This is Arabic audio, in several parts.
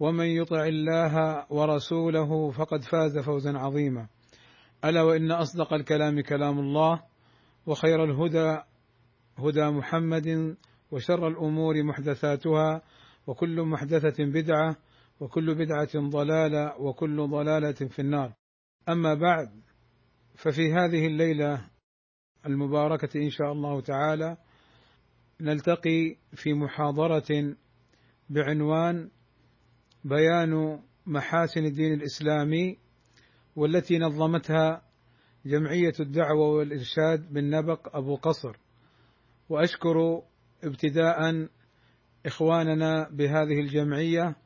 ومن يطع الله ورسوله فقد فاز فوزا عظيما. ألا وإن أصدق الكلام كلام الله وخير الهدى هدى محمد وشر الأمور محدثاتها وكل محدثة بدعة وكل بدعة ضلالة وكل ضلالة في النار. أما بعد ففي هذه الليلة المباركة إن شاء الله تعالى نلتقي في محاضرة بعنوان بيان محاسن الدين الإسلامي والتي نظمتها جمعية الدعوة والإرشاد بالنبق أبو قصر. وأشكر ابتداء إخواننا بهذه الجمعية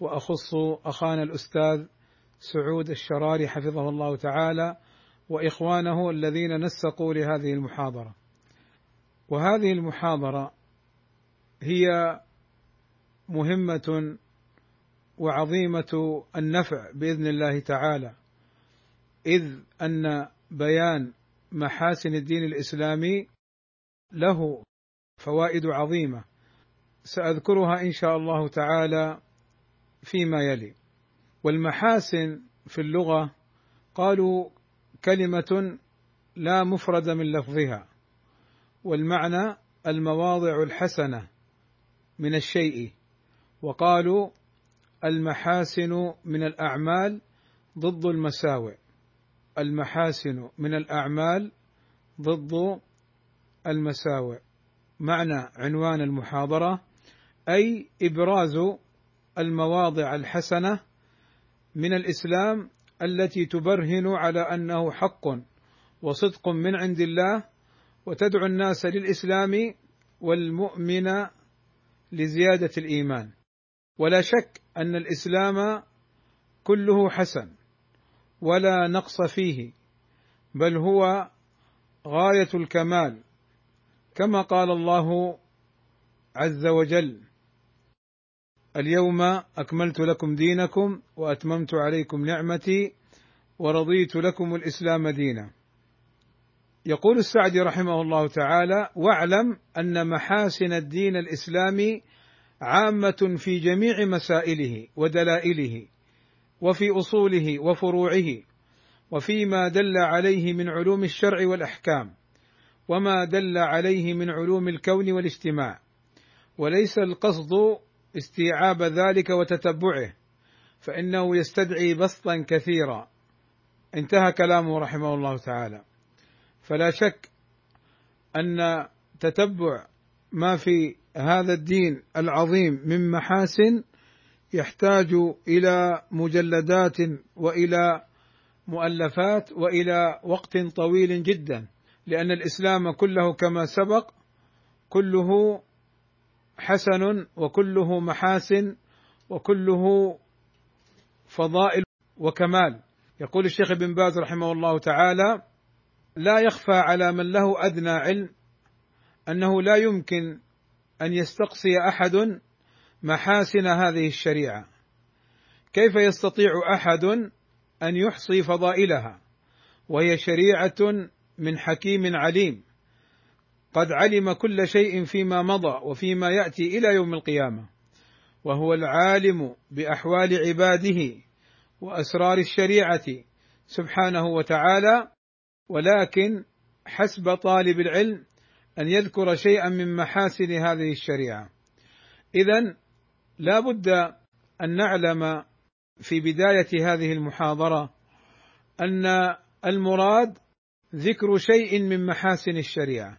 وأخص أخانا الأستاذ سعود الشراري حفظه الله تعالى وإخوانه الذين نسقوا لهذه المحاضرة. وهذه المحاضرة هي مهمة وعظيمة النفع بإذن الله تعالى. إذ أن بيان محاسن الدين الإسلامي له فوائد عظيمة. سأذكرها إن شاء الله تعالى فيما يلي. والمحاسن في اللغة قالوا كلمة لا مفرد من لفظها والمعنى المواضع الحسنة من الشيء وقالوا المحاسن من الأعمال ضد المساوئ. المحاسن من الأعمال ضد المساوئ. معنى عنوان المحاضرة أي إبراز المواضع الحسنة من الإسلام التي تبرهن على أنه حق وصدق من عند الله وتدعو الناس للإسلام والمؤمن لزيادة الإيمان. ولا شك أن الإسلام كله حسن ولا نقص فيه بل هو غاية الكمال كما قال الله عز وجل اليوم أكملت لكم دينكم وأتممت عليكم نعمتي ورضيت لكم الإسلام دينا. يقول السعدي رحمه الله تعالى واعلم أن محاسن الدين الإسلامي عامة في جميع مسائله ودلائله وفي أصوله وفروعه وفيما دل عليه من علوم الشرع والأحكام وما دل عليه من علوم الكون والاجتماع. وليس القصد استيعاب ذلك وتتبعه فإنه يستدعي بسطا كثيرا. انتهى كلامه رحمه الله تعالى. فلا شك أن تتبع ما في هذا الدين العظيم من محاسن يحتاج إلى مجلدات وإلى مؤلفات وإلى وقت طويل جدا لأن الإسلام كله كما سبق كله حسن وكله محاسن وكله فضائل وكمال. يقول الشيخ ابن باز رحمه الله تعالى لا يخفى على من له أدنى علم أنه لا يمكن أن يستقصي أحد محاسن هذه الشريعة. كيف يستطيع أحد أن يحصي فضائلها؟ وهي شريعة من حكيم عليم. قد علم كل شيء فيما مضى وفيما يأتي إلى يوم القيامة. وهو العالم بأحوال عباده وأسرار الشريعة سبحانه وتعالى. ولكن حسب طالب العلم أن يذكر شيئا من محاسن هذه الشريعة. اذا لا بد أن نعلم في بداية هذه المحاضرة أن المراد ذكر شيء من محاسن الشريعة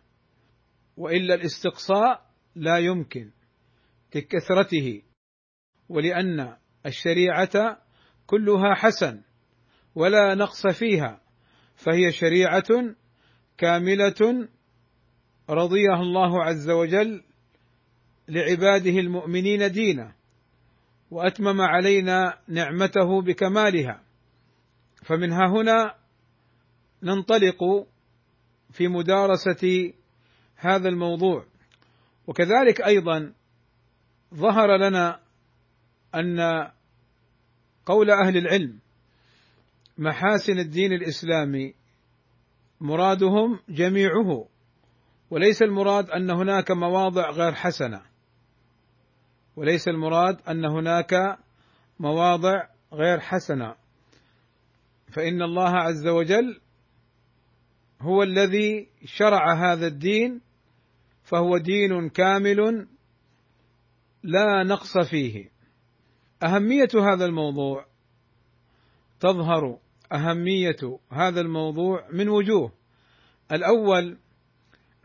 وإلا الاستقصاء لا يمكن لكثرته ولأن الشريعة كلها حسن ولا نقص فيها فهي شريعة كاملة رضيها الله عز وجل لعباده المؤمنين دينا وأتمم علينا نعمته بكمالها. فمنها هنا ننطلق في مدارسة هذا الموضوع. وكذلك أيضا ظهر لنا أن قول أهل العلم محاسن الدين الإسلامي مرادهم جميعه. وليس المراد أن هناك مواضع غير حسنة. وليس المراد أن هناك مواضع غير حسنة. فإن الله عز وجل هو الذي شرع هذا الدين فهو دين كامل لا نقص فيه. أهمية هذا الموضوع تظهر أهمية هذا الموضوع من وجوه. الأول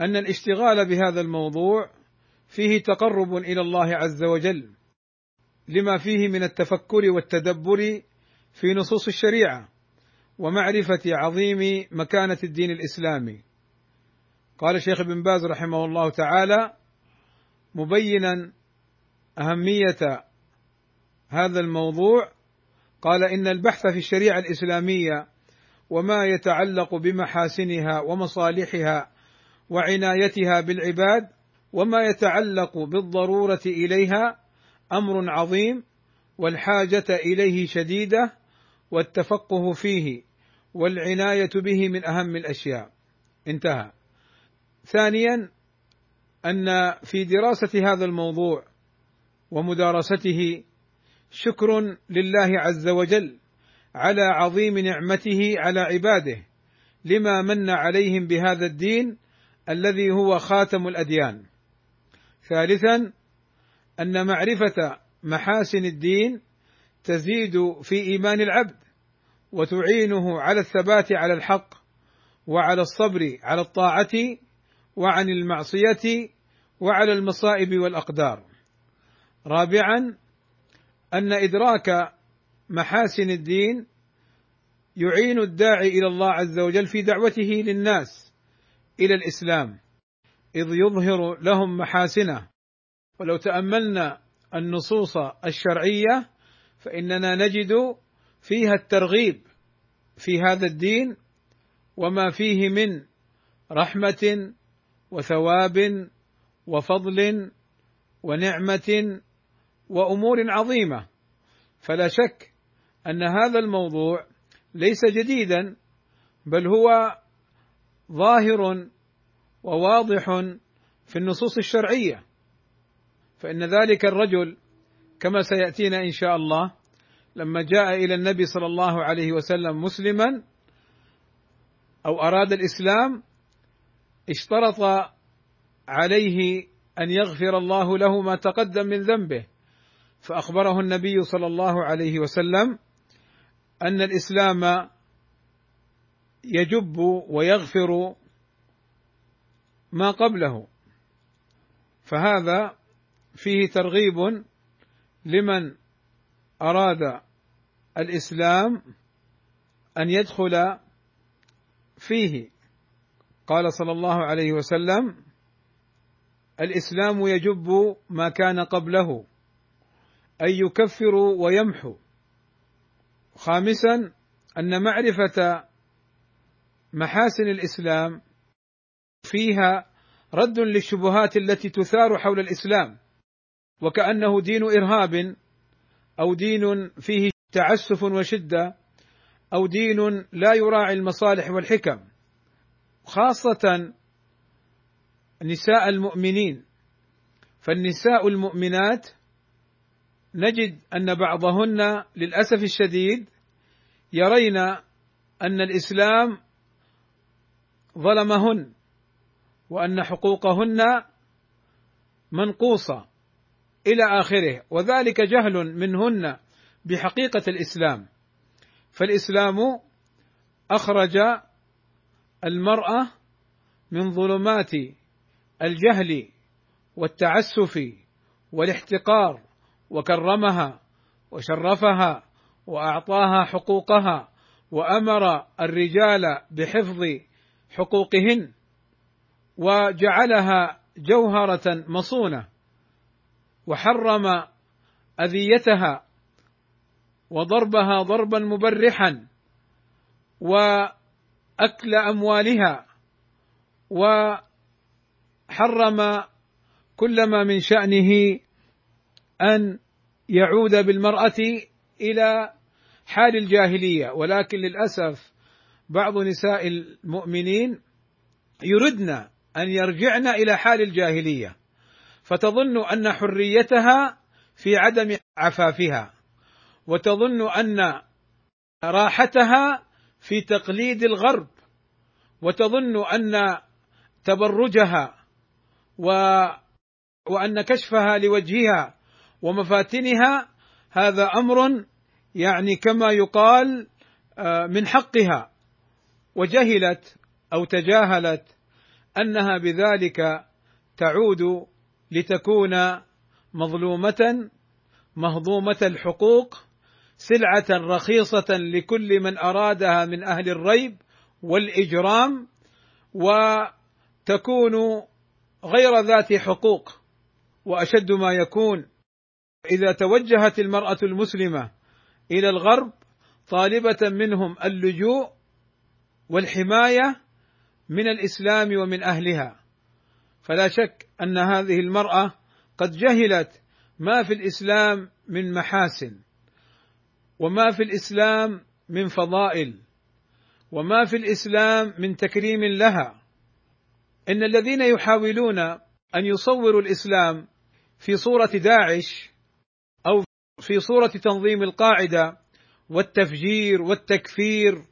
أن الاشتغال بهذا الموضوع فيه تقرب إلى الله عز وجل لما فيه من التفكر والتدبر في نصوص الشريعة ومعرفة عظيم مكانة الدين الإسلامي. قال الشيخ ابن باز رحمه الله تعالى مبينا أهمية هذا الموضوع قال إن البحث في الشريعة الإسلامية وما يتعلق بمحاسنها ومصالحها وعنايتها بالعباد وما يتعلق بالضرورة إليها أمر عظيم والحاجة إليه شديدة والتفقه فيه والعناية به من أهم الأشياء. انتهى. ثانيا أن في دراسه هذا الموضوع ومدارسته شكر لله عز وجل على عظيم نعمته على عباده لما من عليهم بهذا الدين الذي هو خاتم الأديان. ثالثا أن معرفة محاسن الدين تزيد في إيمان العبد وتعينه على الثبات على الحق وعلى الصبر على الطاعة وعن المعصية وعلى المصائب والأقدار. رابعا أن إدراك محاسن الدين يعين الداعي إلى الله عز وجل في دعوته للناس إلى الإسلام إذ يظهر لهم محاسنة. ولو تأملنا النصوص الشرعية فإننا نجد فيها الترغيب في هذا الدين وما فيه من رحمة وثواب وفضل ونعمة وأمور عظيمة. فلا شك أن هذا الموضوع ليس جديدا بل هو ظاهر وواضح في النصوص الشرعية. فإن ذلك الرجل كما سيأتينا إن شاء الله لما جاء إلى النبي صلى الله عليه وسلم مسلما أو أراد الإسلام اشترط عليه أن يغفر الله له ما تقدم من ذنبه. فأخبره النبي صلى الله عليه وسلم أن الإسلام يجب ويغفر ما قبله. فهذا فيه ترغيب لمن أراد الإسلام أن يدخل فيه. قال صلى الله عليه وسلم الإسلام يجب ما كان قبله أن يكفروا ويمحوا خامسا أن معرفة محاسن الإسلام فيها رد للشبهات التي تثار حول الإسلام وكأنه دين إرهاب أو دين فيه تعسف وشدة أو دين لا يراعي المصالح والحكم خاصة نساء المؤمنين. فالنساء المؤمنات نجد أن بعضهن للأسف الشديد يرين أن الإسلام ظلمهن وأن حقوقهن منقوصة إلى آخره وذلك جهل منهن بحقيقة الإسلام. فالإسلام أخرج المرأة من ظلمات الجهل والتعسف والاحتقار وكرمها وشرفها وأعطاها حقوقها وأمر الرجال بحفظ حقوقهن وجعلها جوهرة مصونة وحرم أذيتها وضربها ضربا مبرحا وأكل أموالها وحرم كل ما من شأنه أن يعود بالمرأة إلى حال الجاهلية. ولكن للأسف بعض نساء المؤمنين يردن أن يرجعن إلى حال الجاهلية فتظن أن حريتها في عدم عفافها وتظن أن راحتها في تقليد الغرب وتظن أن تبرجها و وأن كشفها لوجهها ومفاتنها هذا أمر يعني كما يقال آه، من حقها. وجهلت أو تجاهلت أنها بذلك تعود لتكون مظلومة مهضومة الحقوق سلعة رخيصة لكل من أرادها من أهل الريب والإجرام وتكون غير ذات حقوق وأشد ما يكون. إذا توجهت المرأة المسلمة إلى الغرب طالبة منهم اللجوء والحماية من الإسلام ومن أهلها. فلا شك أن هذه المرأة قد جهلت ما في الإسلام من محاسن وما في الإسلام من فضائل وما في الإسلام من تكريم لها. إن الذين يحاولون أن يصوروا الإسلام في صورة داعش أو في صورة تنظيم القاعدة والتفجير والتكفير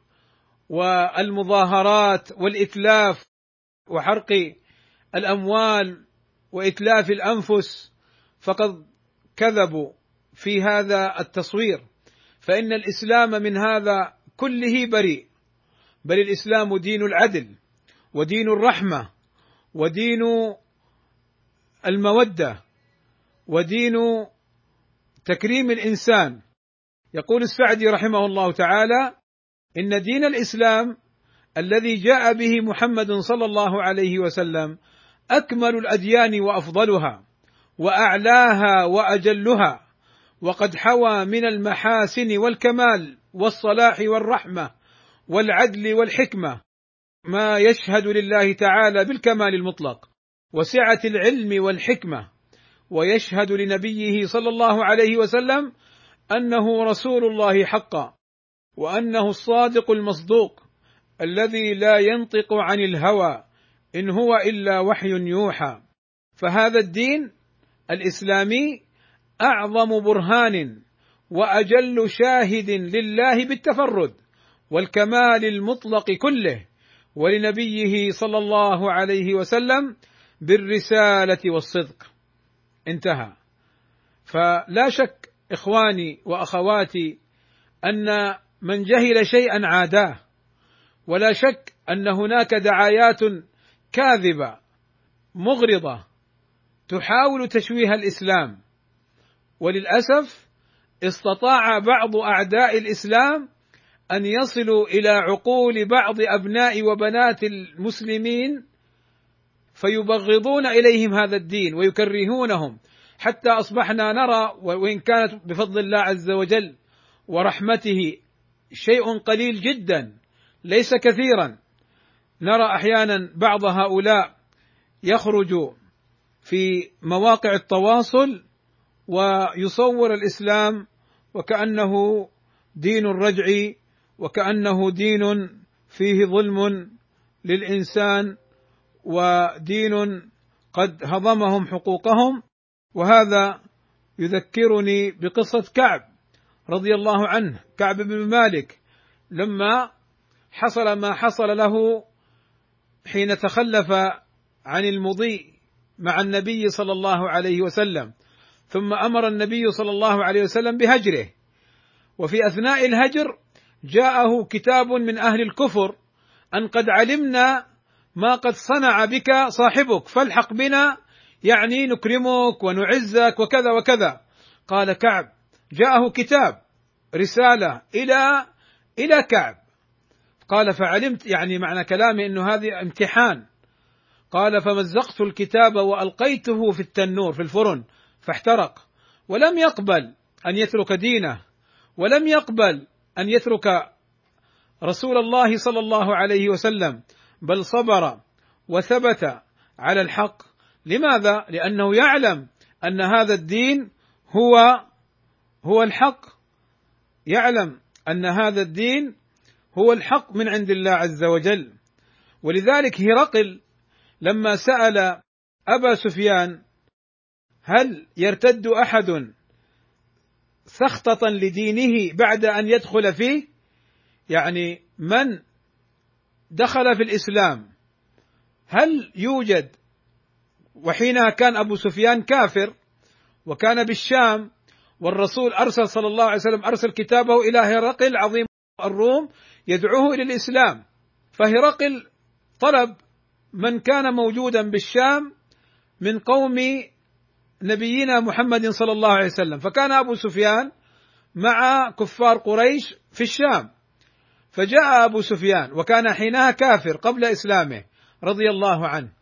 والمظاهرات والإتلاف وحرق الأموال وإتلاف الأنفس فقد كذبوا في هذا التصوير. فإن الإسلام من هذا كله بريء. بل الإسلام دين العدل ودين الرحمة ودين المودة ودين تكريم الإنسان. يقول السعدي رحمه الله تعالى إن دين الإسلام الذي جاء به محمد صلى الله عليه وسلم أكمل الأديان وأفضلها وأعلاها وأجلها وقد حوى من المحاسن والكمال والصلاح والرحمة والعدل والحكمة ما يشهد لله تعالى بالكمال المطلق وسعة العلم والحكمة ويشهد لنبيه صلى الله عليه وسلم أنه رسول الله حقا. وأنه الصادق المصدوق الذي لا ينطق عن الهوى إن هو إلا وحي يوحى. فهذا الدين الإسلامي أعظم برهان وأجل شاهد لله بالتفرد والكمال المطلق كله ولنبيه صلى الله عليه وسلم بالرسالة والصدق. انتهى. فلا شك إخواني وأخواتي أن من جهل شيئا عاداه. ولا شك أن هناك دعايات كاذبة مغرضة تحاول تشويه الإسلام. وللأسف استطاع بعض أعداء الإسلام أن يصلوا إلى عقول بعض أبناء وبنات المسلمين فيبغضون إليهم هذا الدين ويكرهونهم. حتى أصبحنا نرى وإن كانت بفضل الله عز وجل ورحمته شيء قليل جدا ليس كثيرا. نرى أحيانا بعض هؤلاء يخرج في مواقع التواصل ويصور الإسلام وكأنه دين الرجع وكأنه دين فيه ظلم للإنسان ودين قد هضمهم حقوقهم وهذا يذكرني بقصة كعب. رضي الله عنه كعب بن مالك لما حصل ما حصل له حين تخلف عن المضي مع النبي صلى الله عليه وسلم ثم أمر النبي صلى الله عليه وسلم بهجره. وفي أثناء الهجر جاءه كتاب من أهل الكفر أن قد علمنا ما قد صنع بك صاحبك فالحق بنا يعني نكرمك ونعزك وكذا وكذا. قال كعب جاءه كتاب رسالة إلى إلى كعب. قال فعلمت يعني معنى كلامي إنه هذه امتحان. قال فمزقت الكتاب وألقيته في التنور في الفرن فاحترق. ولم يقبل أن يترك دينه ولم يقبل أن يترك رسول الله صلى الله عليه وسلم بل صبر وثبت على الحق. لماذا؟ لأنه يعلم أن هذا الدين هو هو الحق. يعلم أن هذا الدين هو الحق من عند الله عز وجل. ولذلك هرقل لما سأل أبا سفيان هل يرتد أحد سخطة لدينه بعد أن يدخل فيه؟ يعني من دخل في الإسلام؟ هل يوجد؟ وحينها كان أبو سفيان كافر وكان بالشام والرسول أرسل صلى الله عليه وسلم أرسل كتابه إلى هرقل عظيم الروم يدعوه إلى الإسلام. فهرقل طلب من كان موجودا بالشام من قوم نبينا محمد صلى الله عليه وسلم. فكان أبو سفيان مع كفار قريش في الشام. فجاء أبو سفيان وكان حينها كافر قبل إسلامه رضي الله عنه.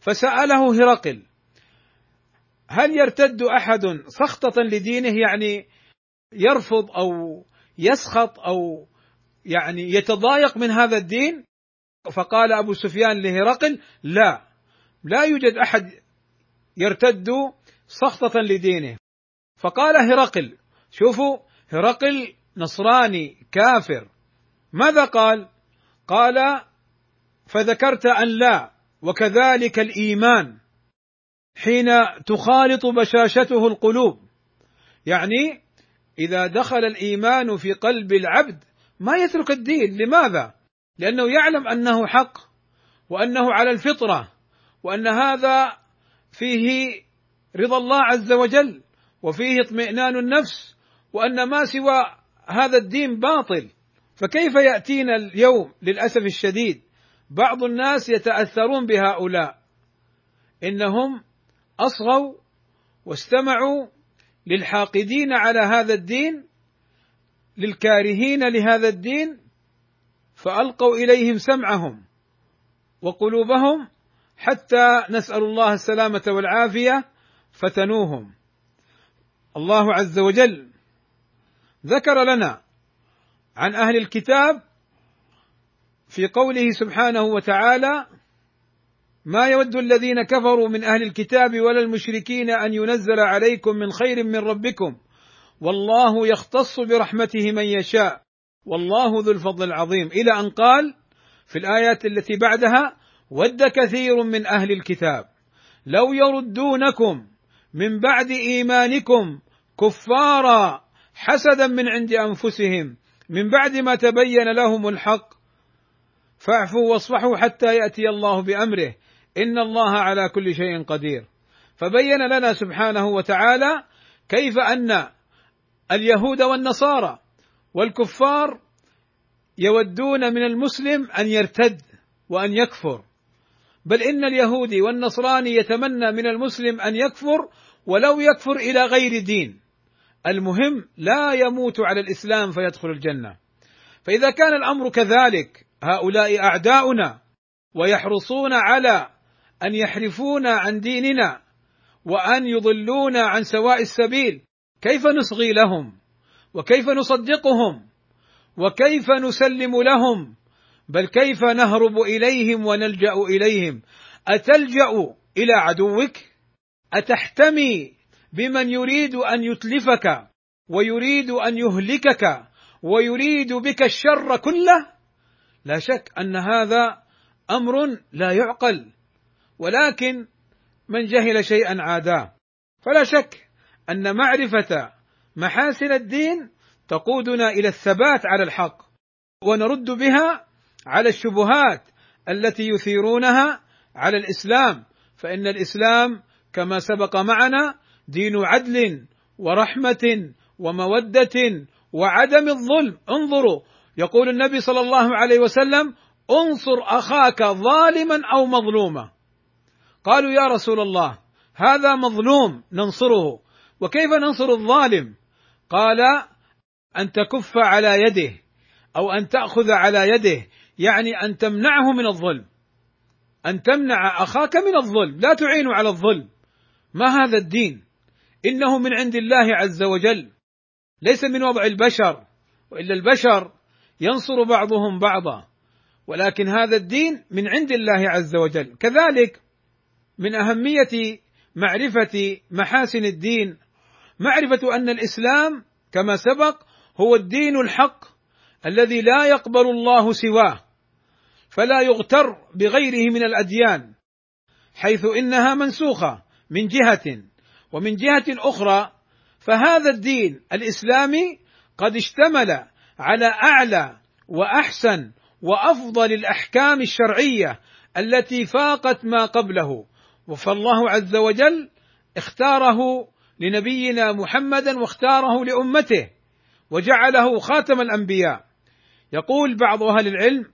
فسأله هرقل هل يرتد أحد سخطة لدينه؟ يعني يرفض أو يسخط أو يعني يتضايق من هذا الدين؟ فقال أبو سفيان لهرقل لا لا يوجد أحد يرتد سخطة لدينه. فقال هرقل شوفوا هرقل نصراني كافر. ماذا قال؟ قال فذكرت أن لا وكذلك الإيمان. حين تخالط بشاشته القلوب. يعني إذا دخل الإيمان في قلب العبد ما يترك الدين. لماذا؟ لأنه يعلم أنه حق وأنه على الفطرة وأن هذا فيه رضا الله عز وجل وفيه اطمئنان النفس وأن ما سوى هذا الدين باطل. فكيف يأتينا اليوم للأسف الشديد؟ بعض الناس يتأثرون بهؤلاء. إنهم أصغوا واستمعوا للحاقدين على هذا الدين للكارهين لهذا الدين فألقوا إليهم سمعهم وقلوبهم حتى نسأل الله السلامة والعافية فتنوهم. الله عز وجل ذكر لنا عن أهل الكتاب في قوله سبحانه وتعالى ما يود الذين كفروا من أهل الكتاب ولا المشركين أن ينزل عليكم من خير من ربكم. والله يختص برحمته من يشاء. والله ذو الفضل العظيم. إلى أن قال في الآيات التي بعدها ود كثير من أهل الكتاب. لو يردونكم من بعد إيمانكم كفارا حسدا من عند أنفسهم. من بعد ما تبين لهم الحق فاعفوا واصفحوا حتى يأتي الله بأمره. إن الله على كل شيء قدير. فبين لنا سبحانه وتعالى كيف أن اليهود والنصارى والكفار يودون من المسلم أن يرتد وأن يكفر. بل إن اليهودي والنصراني يتمنى من المسلم أن يكفر ولو يكفر إلى غير دين. المهم لا يموت على الإسلام فيدخل الجنة. فإذا كان الأمر كذلك هؤلاء أعداؤنا ويحرصون على أن يحرفونا عن ديننا وأن يضلونا عن سواء السبيل. كيف نصغي لهم؟ وكيف نصدقهم؟ وكيف نسلم لهم؟ بل كيف نهرب إليهم ونلجأ إليهم؟ أتلجأ إلى عدوك؟ أتحتمي بمن يريد أن يتلفك ويريد أن يهلكك ويريد بك الشر كله؟ لا شك أن هذا أمر لا يعقل. ولكن من جهل شيئا عاداه. فلا شك أن معرفة محاسن الدين تقودنا إلى الثبات على الحق ونرد بها على الشبهات التي يثيرونها على الإسلام. فإن الإسلام كما سبق معنا دين عدل ورحمة ومودة وعدم الظلم. انظروا يقول النبي صلى الله عليه وسلم انصر أخاك ظالما أو مظلوما. قالوا يا رسول الله هذا مظلوم ننصره. وكيف ننصر الظالم؟ قال أن تكف على يده أو أن تأخذ على يده يعني أن تمنعه من الظلم. أن تمنع أخاك من الظلم لا تعين على الظلم. ما هذا الدين؟ إنه من عند الله عز وجل ليس من وضع البشر وإلا البشر ينصر بعضهم بعضا. ولكن هذا الدين من عند الله عز وجل. كذلك من أهمية معرفة محاسن الدين. معرفة أن الإسلام كما سبق هو الدين الحق الذي لا يقبل الله سواه فلا يغتر بغيره من الأديان حيث إنها منسوخة من جهة ومن جهة أخرى فهذا الدين الإسلامي قد اشتمل على أعلى وأحسن وأفضل الأحكام الشرعية التي فاقت ما قبله فالله عز وجل اختاره لنبينا محمدا واختاره لأمته وجعله خاتم الأنبياء. يقول بعض أهل العلم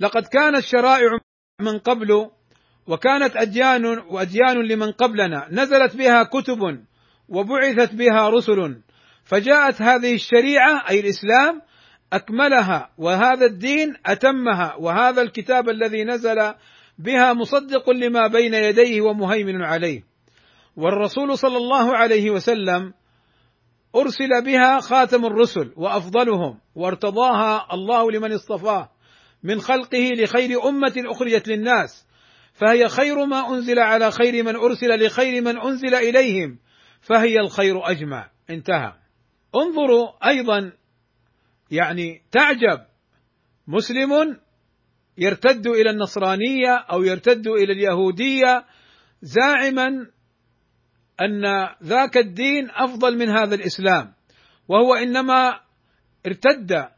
لقد كانت شرائع من قبل وكانت اديان واديان لمن قبلنا. نزلت بها كتب وبعثت بها رسل. فجاءت هذه الشريعة أي الإسلام أكملها وهذا الدين أتمها وهذا الكتاب الذي نزل بها مصدق لما بين يديه ومهيمن عليه. والرسول صلى الله عليه وسلم أرسل بها خاتم الرسل وأفضلهم وارتضاها الله لمن اصطفاه من خلقه لخير أمة أخرجت للناس. فهي خير ما أنزل على خير من أرسل لخير من أنزل إليهم فهي الخير أجمع. انتهى. انظروا أيضا يعني تعجب. مسلم يرتد إلى النصرانية أو يرتد إلى اليهودية زاعما أن ذاك الدين أفضل من هذا الإسلام. وهو إنما ارتد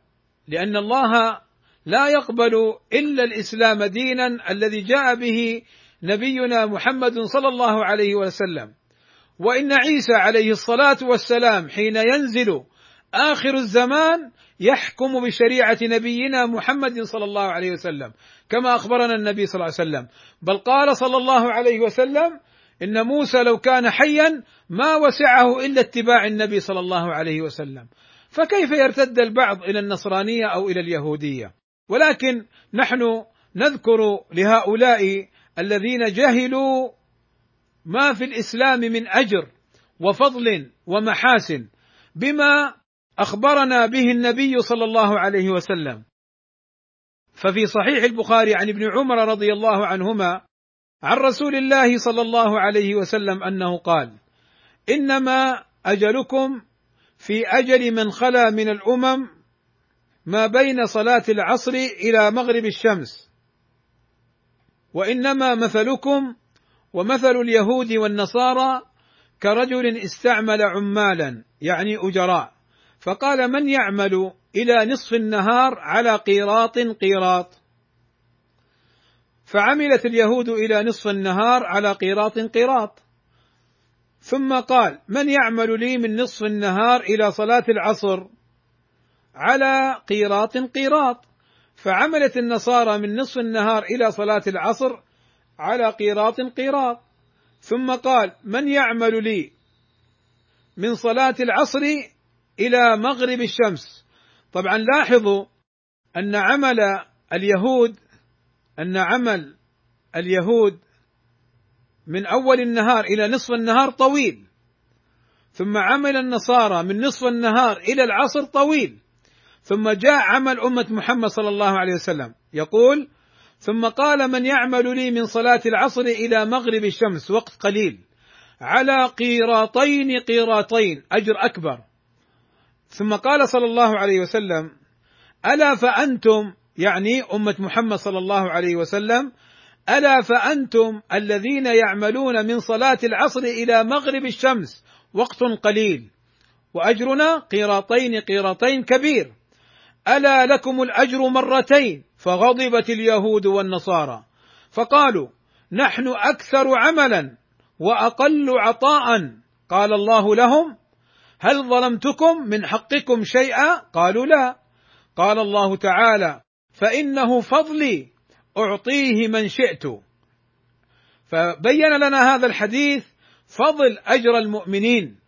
لأن الله لا يقبل إلا الإسلام دينا الذي جاء به نبينا محمد صلى الله عليه وسلم. وإن عيسى عليه الصلاة والسلام حين ينزل آخر الزمان يحكم بشريعة نبينا محمد صلى الله عليه وسلم كما أخبرنا النبي صلى الله عليه وسلم. بل قال صلى الله عليه وسلم إن موسى لو كان حيا ما وسعه إلا اتباع النبي صلى الله عليه وسلم. فكيف يرتد البعض إلى النصرانية أو إلى اليهودية؟ ولكن نحن نذكر لهؤلاء الذين جهلوا ما في الإسلام من أجر وفضل ومحاسن بما أخبرنا به النبي صلى الله عليه وسلم. ففي صحيح البخاري عن ابن عمر رضي الله عنهما عن رسول الله صلى الله عليه وسلم أنه قال إنما أجلكم في أجل من خلا من الأمم ما بين صلاة العصر إلى مغرب الشمس. وإنما مثلكم ومثل اليهود والنصارى كرجل استعمل عمالا يعني أجراء. فقال من يعمل إلى نصف النهار على قيراط قيراط؟ فعملت اليهود إلى نصف النهار على قيراط قيراط. ثم قال من يعمل لي من نصف النهار إلى صلاة العصر على قيراط قيراط؟ فعملت النصارى من نصف النهار إلى صلاة العصر على قيراط قيراط. ثم قال من يعمل لي من صلاة العصر إلى مغرب الشمس. طبعا لاحظوا أن عمل اليهود أن عمل اليهود من أول النهار إلى نصف النهار طويل ثم عمل النصارى من نصف النهار إلى العصر طويل ثم جاء عمل أمة محمد صلى الله عليه وسلم. يقول ثم قال من يعمل لي من صلاة العصر إلى مغرب الشمس وقت قليل. على قيراطين قيراطين أجر أكبر. ثم قال صلى الله عليه وسلم ألا فأنتم يعني أمة محمد صلى الله عليه وسلم ألا فأنتم الذين يعملون من صلاة العصر إلى مغرب الشمس وقت قليل وأجرنا قيراطين قيراطين كبير ألا لكم الأجر مرتين فغضبت اليهود والنصارى. فقالوا نحن أكثر عملا وأقل عطاء. قال الله لهم هل ظلمتكم من حقكم شيئا؟ قالوا لا. قال الله تعالى فإنه فضلي أعطيه من شئت. فبين لنا هذا الحديث فضل أجر المؤمنين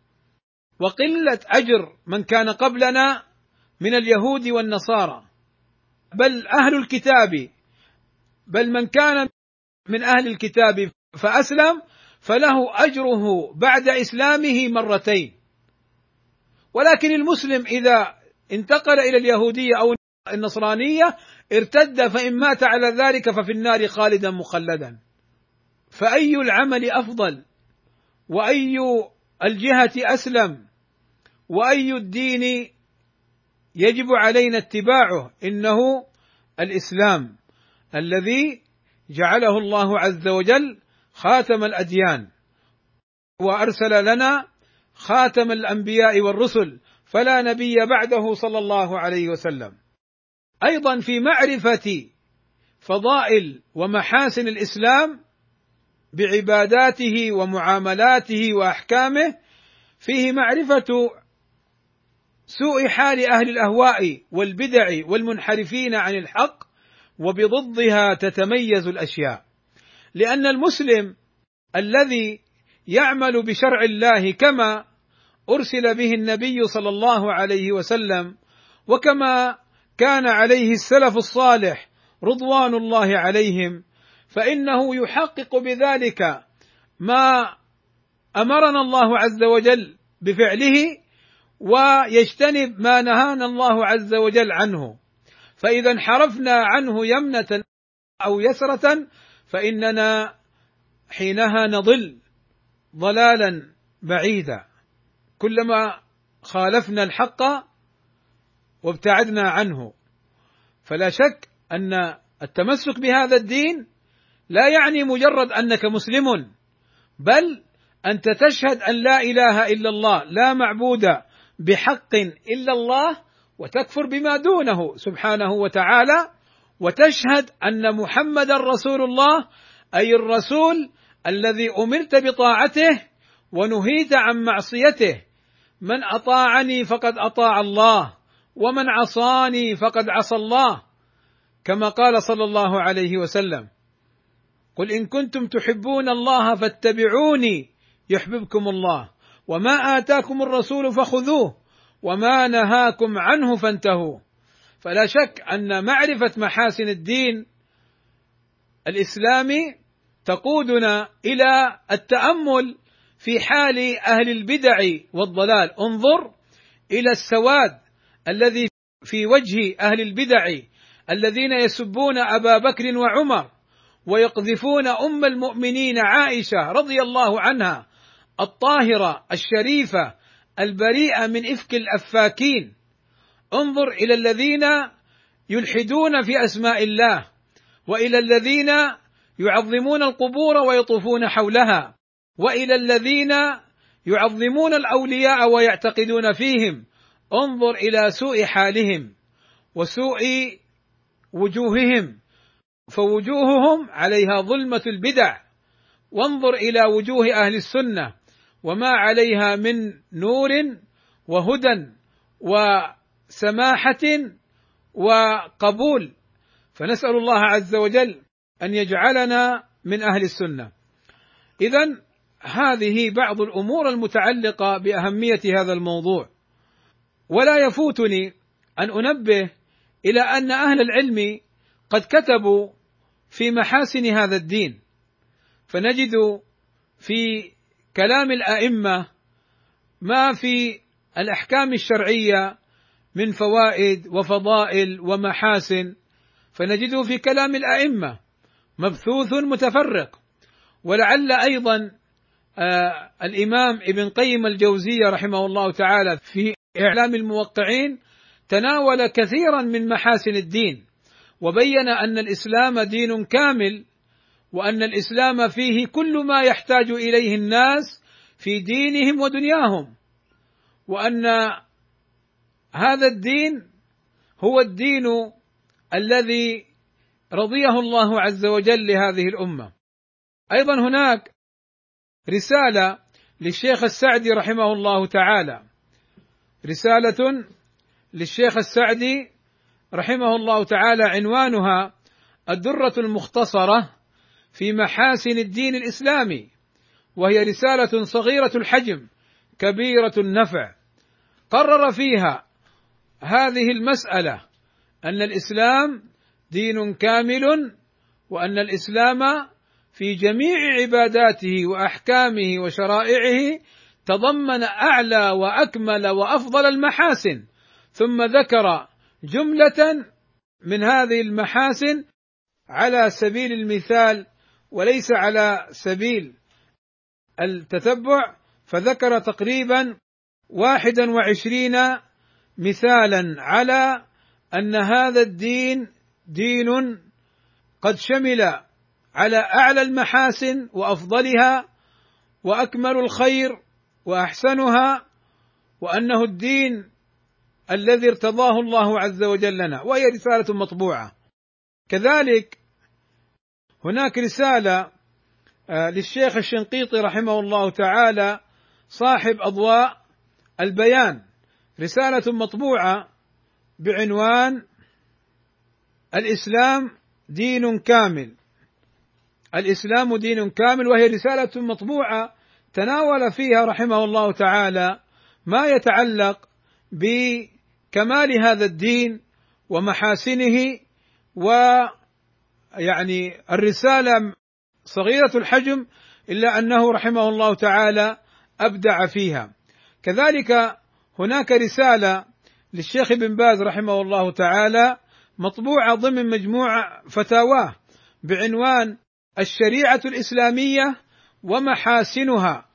وقلة أجر من كان قبلنا من اليهود والنصارى. بل أهل الكتاب بل من كان من أهل الكتاب فأسلم فله أجره بعد إسلامه مرتين. ولكن المسلم إذا انتقل إلى اليهودية أو النصرانية ارتد فإن مات على ذلك ففي النار خالدا مخلدا. فأي العمل أفضل؟ وأي الجهة أسلم؟ وأي الدين يجب علينا اتباعه؟ إنه الإسلام الذي جعله الله عز وجل خاتم الأديان وأرسل لنا خاتم الأنبياء والرسل فلا نبي بعده صلى الله عليه وسلم. أيضا في معرفة فضائل ومحاسن الإسلام بعباداته ومعاملاته وأحكامه فيه معرفة سوء حال أهل الأهواء والبدع والمنحرفين عن الحق وبضدها تتميز الأشياء. لأن المسلم الذي يعمل بشرع الله كما أرسل به النبي صلى الله عليه وسلم وكما كان عليه السلف الصالح رضوان الله عليهم فإنه يحقق بذلك ما أمرنا الله عز وجل بفعله ويجتنب ما نهانا الله عز وجل عنه. فإذا انحرفنا عنه يمنة أو يسرة فإننا حينها نضل ضلالا بعيدا. كلما خالفنا الحق وابتعدنا عنه. فلا شك أن التمسك بهذا الدين لا يعني مجرد أنك مسلم بل أنت تشهد أن لا إله إلا الله لا معبود بحق إلا الله وتكفر بما دونه سبحانه وتعالى وتشهد أن محمدا رسول الله أي الرسول الذي أمرت بطاعته ونهيت عن معصيته. من أطاعني فقد أطاع الله ومن عصاني فقد عصى الله. كما قال صلى الله عليه وسلم قل إن كنتم تحبون الله فاتبعوني يحببكم الله وما آتاكم الرسول فخذوه وما نهاكم عنه فانتهوا. فلا شك أن معرفة محاسن الدين الإسلامي تقودنا إلى التأمل في حال أهل البدع والضلال. انظر إلى السواد الذي في وجه أهل البدع الذين يسبون أبا بكر وعمر ويقذفون أم المؤمنين عائشة رضي الله عنها الطاهرة الشريفة البريئة من إفك الأفاكين. انظر إلى الذين يلحدون في أسماء الله وإلى الذين يعظمون القبور ويطوفون حولها. وإلى الذين يعظمون الأولياء ويعتقدون فيهم انظر إلى سوء حالهم وسوء وجوههم فوجوههم عليها ظلمة البدع. وانظر إلى وجوه أهل السنة وما عليها من نور وهدى وسماحة وقبول. فنسأل الله عز وجل أن يجعلنا من أهل السنة. اذا هذه بعض الأمور المتعلقة بأهمية هذا الموضوع. ولا يفوتني أن أنبه إلى أن أهل العلم قد كتبوا في محاسن هذا الدين. فنجد في كلام الأئمة ما في الأحكام الشرعية من فوائد وفضائل ومحاسن. فنجده في كلام الأئمة مبثوث متفرق. ولعل أيضا الإمام ابن قيم الجوزية رحمه الله تعالى في إعلام الموقعين تناول كثيرا من محاسن الدين وبين أن الإسلام دين كامل وأن الإسلام فيه كل ما يحتاج إليه الناس في دينهم ودنياهم وأن هذا الدين هو الدين الذي رضيه الله عز وجل لهذه الأمة. أيضا هناك رسالة للشيخ السعدي رحمه الله تعالى. رسالة للشيخ السعدي رحمه الله تعالى عنوانها الدرة المختصرة في محاسن الدين الإسلامي وهي رسالة صغيرة الحجم كبيرة النفع. قرر فيها هذه المسألة أن الإسلام دين كامل وأن الإسلام في جميع عباداته وأحكامه وشرائعه تضمن أعلى وأكمل وأفضل المحاسن ثم ذكر جملة من هذه المحاسن على سبيل المثال وليس على سبيل التتبع فذكر تقريبا واحدا وعشرين مثالا على أن هذا الدين دين قد شمل على أعلى المحاسن وأفضلها وأكمل الخير وأحسنها وأنه الدين الذي ارتضاه الله عز وجل لنا وهي رسالة مطبوعة. كذلك هناك رسالة آه، للشيخ الشنقيطي رحمه الله تعالى صاحب أضواء البيان. رسالة مطبوعة بعنوان الإسلام دين كامل. الإسلام دين كامل وهي رسالة مطبوعة تناول فيها رحمه الله تعالى ما يتعلق بكمال هذا الدين ومحاسنه ويعني الرسالة صغيرة الحجم إلا أنه رحمه الله تعالى أبدع فيها. كذلك هناك رسالة للشيخ ابن باز رحمه الله تعالى مطبوعة ضمن مجموعة فتاواه بعنوان الشريعة الإسلامية ومحاسنها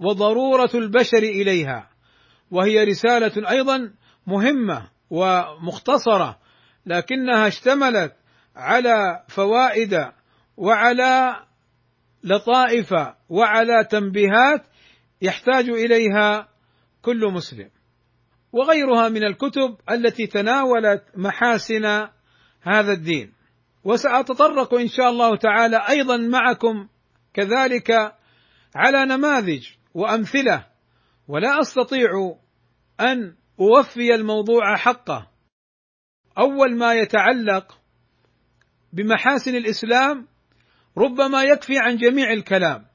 وضرورة البشر إليها وهي رسالة أيضا مهمة ومختصرة لكنها اشتملت على فوائد وعلى لطائف وعلى تنبيهات يحتاج إليها كل مسلم. وغيرها من الكتب التي تناولت محاسن هذا الدين. وسأتطرق إن شاء الله تعالى أيضا معكم كذلك على نماذج وأمثلة ولا أستطيع أن أوفي الموضوع حقه. أول ما يتعلق بمحاسن الإسلام ربما يكفي عن جميع الكلام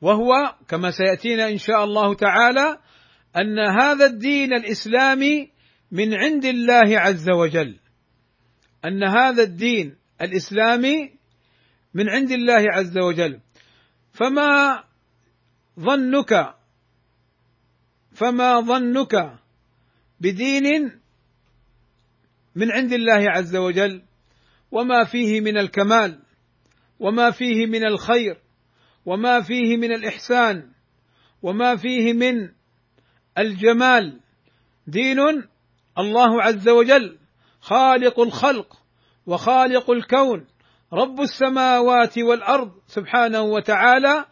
وهو كما سيأتينا إن شاء الله تعالى أن هذا الدين الإسلامي من عند الله عز وجل. أن هذا الدين الإسلامي من عند الله عز وجل. فما ظنك فما ظنك بدين من عند الله عز وجل؟ وما فيه من الكمال وما فيه من الخير وما فيه من الإحسان وما فيه من الجمال. دين الله عز وجل خالق الخلق وخالق الكون رب السماوات والأرض سبحانه وتعالى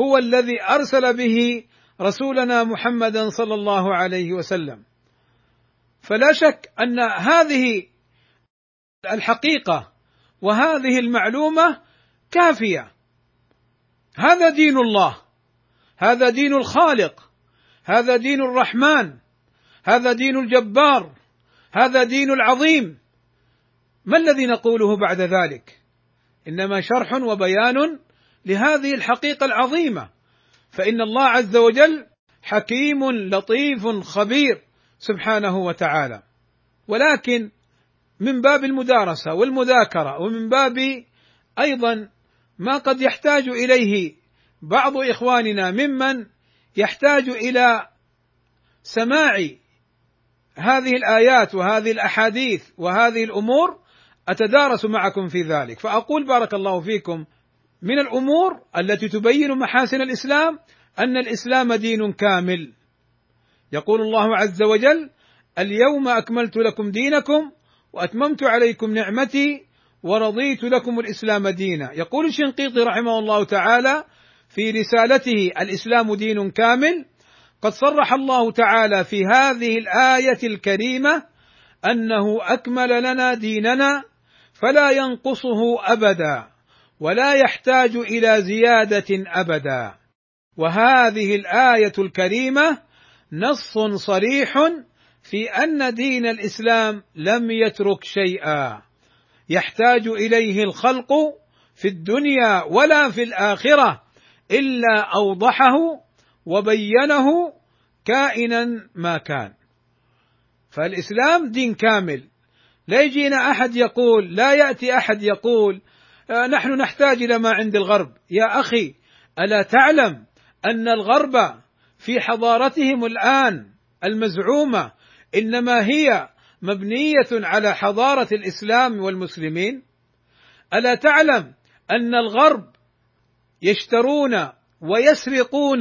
هو الذي أرسل به رسولنا محمدا صلى الله عليه وسلم. فلا شك أن هذه الحقيقة وهذه المعلومة كافية. هذا دين الله هذا دين الخالق هذا دين الرحمن هذا دين الجبار هذا دين العظيم. ما الذي نقوله بعد ذلك؟ إنما شرح وبيان لهذه الحقيقة العظيمة. فإن الله عز وجل حكيم لطيف خبير سبحانه وتعالى. ولكن من باب المدارسة والمذاكرة ومن باب أيضا ما قد يحتاج إليه بعض إخواننا ممن يحتاج إلى سماع هذه الآيات وهذه الأحاديث وهذه الأمور أتدارس معكم في ذلك. فأقول بارك الله فيكم من الأمور التي تبين محاسن الإسلام أن الإسلام دين كامل. يقول الله عز وجل اليوم أكملت لكم دينكم وأتممت عليكم نعمتي ورضيت لكم الإسلام دينا. يقول الشنقيطي رحمه الله تعالى في رسالته الإسلام دين كامل قد صرح الله تعالى في هذه الآية الكريمة أنه أكمل لنا ديننا فلا ينقصه أبدا ولا يحتاج إلى زيادة أبدا. وهذه الآية الكريمة نص صريح في أن دين الإسلام لم يترك شيئا. يحتاج إليه الخلق في الدنيا ولا في الآخرة إلا أوضحه وبينه كائنا ما كان. فالإسلام دين كامل. لا يجينا أحد يقول لا يأتي أحد يقول آه، نحن نحتاج إلى ما عند الغرب. يا أخي ألا تعلم أن الغرب في حضارتهم الآن المزعومة إنما هي مبنية على حضارة الإسلام والمسلمين؟ ألا تعلم أن الغرب يشترون ويسرقون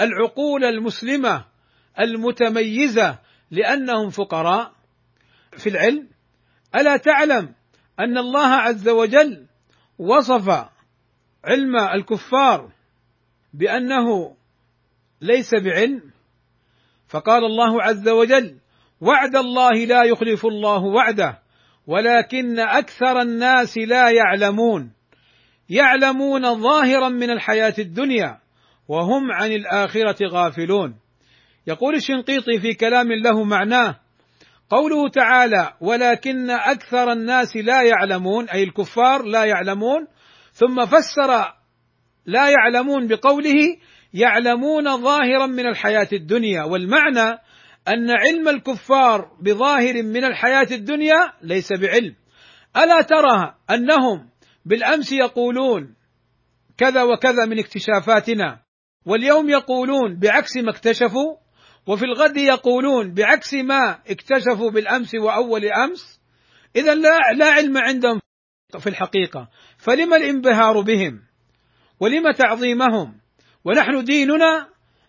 العقول المسلمة المتميزة لأنهم فقراء في العلم. ألا تعلم أن الله عز وجل وصف علم الكفار بأنه ليس بعلم؟ فقال الله عز وجل وعد الله لا يخلف الله وعده ولكن أكثر الناس لا يعلمون. يعلمون ظاهرا من الحياة الدنيا وهم عن الآخرة غافلون. يقول الشنقيطي في كلام له معناه قوله تعالى ولكن أكثر الناس لا يعلمون أي الكفار لا يعلمون ثم فسر لا يعلمون بقوله يعلمون ظاهرا من الحياة الدنيا والمعنى أن علم الكفار بظاهر من الحياة الدنيا ليس بعلم. ألا ترى أنهم بالأمس يقولون كذا وكذا من اكتشافاتنا؟ واليوم يقولون بعكس ما اكتشفوا وفي الغد يقولون بعكس ما اكتشفوا بالأمس وأول أمس. اذا لا لا علم عندهم في الحقيقة. فلما الانبهار بهم؟ ولم تعظيمهم؟ ونحن ديننا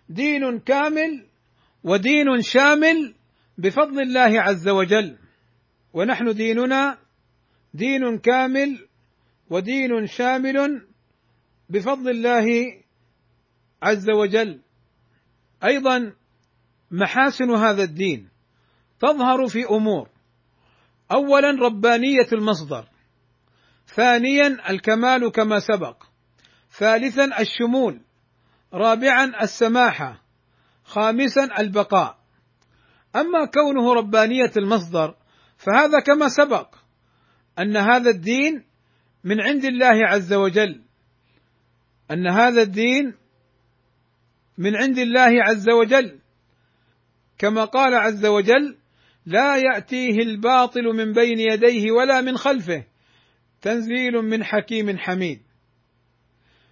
دين كامل ودين شامل بفضل الله عز وجل. ونحن ديننا دين كامل ودين شامل بفضل الله عز وجل. أيضا محاسن هذا الدين تظهر في أمور. اولا ربانية المصدر. ثانيا الكمال كما سبق. ثالثا الشمول. رابعا السماحة. خامسا البقاء. أما كونه ربانية المصدر فهذا كما سبق أن هذا الدين من عند الله عز وجل. أن هذا الدين من عند الله عز وجل. كما قال عز وجل لا يأتيه الباطل من بين يديه ولا من خلفه. تنزيل من حكيم حميد.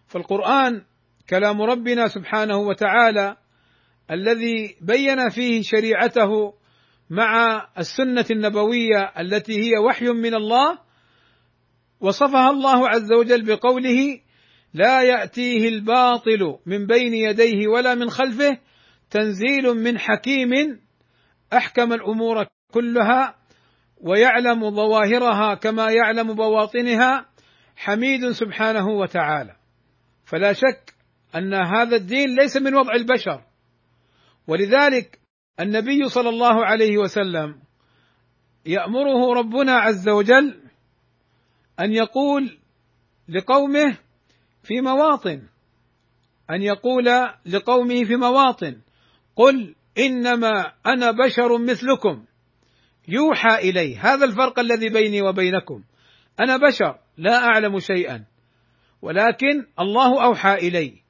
فالقرآن كلام ربنا سبحانه وتعالى الذي بين فيه شريعته مع السنة النبوية التي هي وحي من الله وصفها الله عز وجل بقوله لا يأتيه الباطل من بين يديه ولا من خلفه تنزيل من حكيم أحكم الأمور كلها ويعلم ظواهرها كما يعلم بواطنها حميد سبحانه وتعالى. فلا شك أن هذا الدين ليس من وضع البشر. ولذلك النبي صلى الله عليه وسلم يأمره ربنا عز وجل أن يقول لقومه في مواطن أن يقول لقومه في مواطن قل إنما أنا بشر مثلكم. يوحى الي هذا الفرق الذي بيني وبينكم. أنا بشر لا أعلم شيئا. ولكن الله أوحى إلي.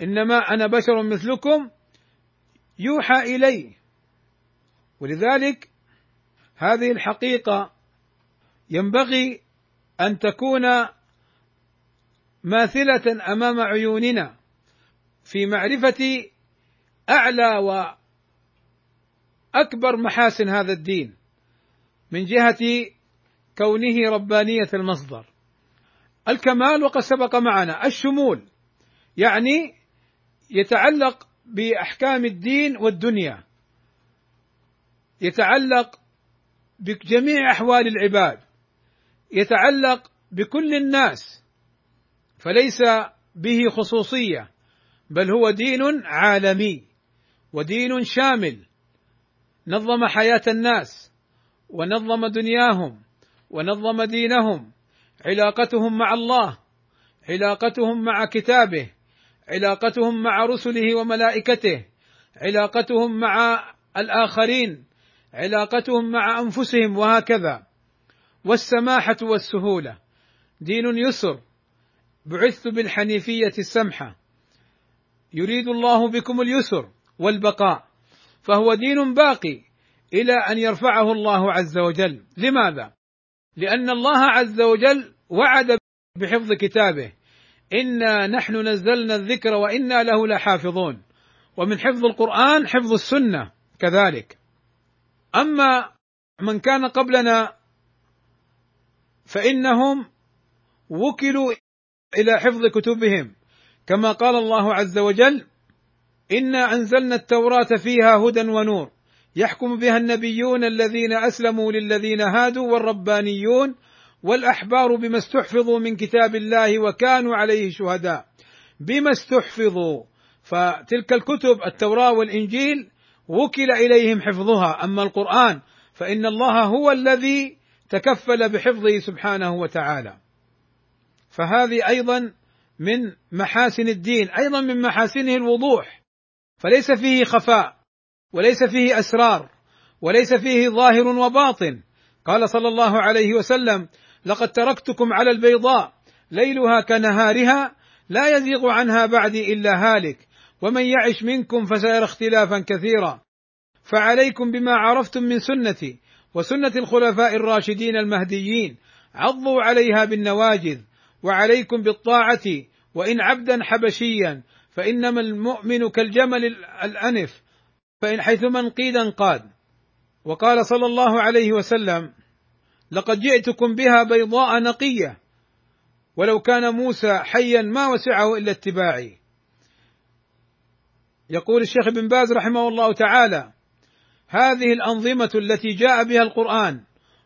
إنما أنا بشر مثلكم يوحى إلي. ولذلك هذه الحقيقة ينبغي أن تكون ماثلة أمام عيوننا في معرفة أعلى وأكبر محاسن هذا الدين من جهة كونه ربانية المصدر. الكمال وقد سبق معنا. الشمول يعني يتعلق بأحكام الدين والدنيا. يتعلق بجميع أحوال العباد. يتعلق بكل الناس. فليس به خصوصية بل هو دين عالمي ودين شامل. نظم حياة الناس ونظم دنياهم ونظم دينهم علاقتهم مع الله علاقتهم مع كتابه علاقتهم مع رسله وملائكته علاقتهم مع الآخرين علاقتهم مع أنفسهم وهكذا. والسماحة والسهولة. دين يسر بعثت بالحنيفية السمحة. يريد الله بكم اليسر والبقاء فهو دين باقي إلى أن يرفعه الله عز وجل. لماذا؟ لأن الله عز وجل وعد بحفظ كتابه. إنا نحن نزلنا الذكر وإنا له لحافظون. ومن حفظ القرآن حفظ السنة كذلك. أما من كان قبلنا فإنهم وكلوا إلى حفظ كتبهم. كما قال الله عز وجل إنا أنزلنا التوراة فيها هدى ونور. يحكم بها النبيون الذين أسلموا للذين هادوا والربانيون والأحبار بما استحفظوا من كتاب الله وكانوا عليه شهداء. بما استحفظوا. فتلك الكتب التوراة والإنجيل وكل إليهم حفظها. أما القرآن فإن الله هو الذي تكفل بحفظه سبحانه وتعالى. فهذه أيضا من محاسن الدين أيضا من محاسنه الوضوح فليس فيه خفاء وليس فيه أسرار وليس فيه ظاهر وباطن. قال صلى الله عليه وسلم لقد تركتكم على البيضاء ليلها كنهارها لا يزيغ عنها بعدي إلا هالك ومن يعش منكم فسيرى اختلافا كثيرا. فعليكم بما عرفتم من سنتي وسنة الخلفاء الراشدين المهديين عضوا عليها بالنواجذ وعليكم بالطاعة وإن عبدا حبشيا فإنما المؤمن كالجمل الأنف فإن حيثما انقيد انقاد. وقال صلى الله عليه وسلم لقد جئتكم بها بيضاء نقية ولو كان موسى حيا ما وسعه إلا اتباعي. يقول الشيخ ابن باز رحمه الله تعالى هذه الأنظمة التي جاء بها القرآن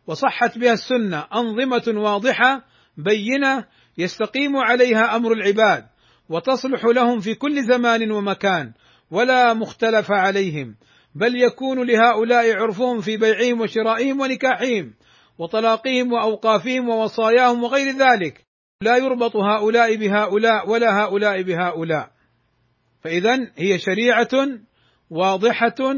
وصحت بها السنة أنظمة واضحة بينة يستقيم عليها أمر العباد وتصلح لهم في كل زمان ومكان ولا مختلف عليهم بل يكون لهؤلاء عرفهم في بيعهم وشرائهم ونكاحهم وطلاقهم وأوقافهم ووصاياهم وغير ذلك. لا يربط هؤلاء بهؤلاء ولا هؤلاء بهؤلاء. فاذا هي شريعة واضحة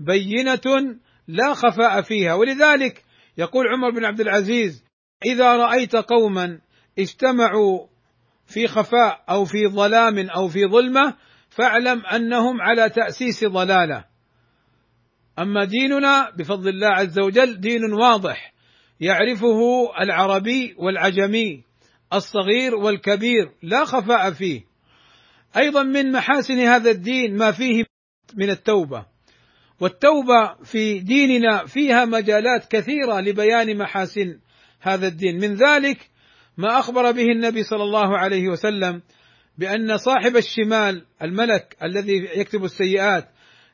بينة لا خفاء فيها. ولذلك يقول عمر بن عبد العزيز إذا رأيت قوما اجتمعوا في خفاء أو في ظلام أو في ظلمة فاعلم أنهم على تأسيس ضلالة. أما ديننا بفضل الله عز وجل دين واضح يعرفه العربي والعجمي الصغير والكبير لا خفاء فيه. أيضا من محاسن هذا الدين ما فيه من التوبة. والتوبة في ديننا فيها مجالات كثيرة لبيان محاسن هذا الدين. من ذلك ما أخبر به النبي صلى الله عليه وسلم بأن صاحب الشمال الملك الذي يكتب السيئات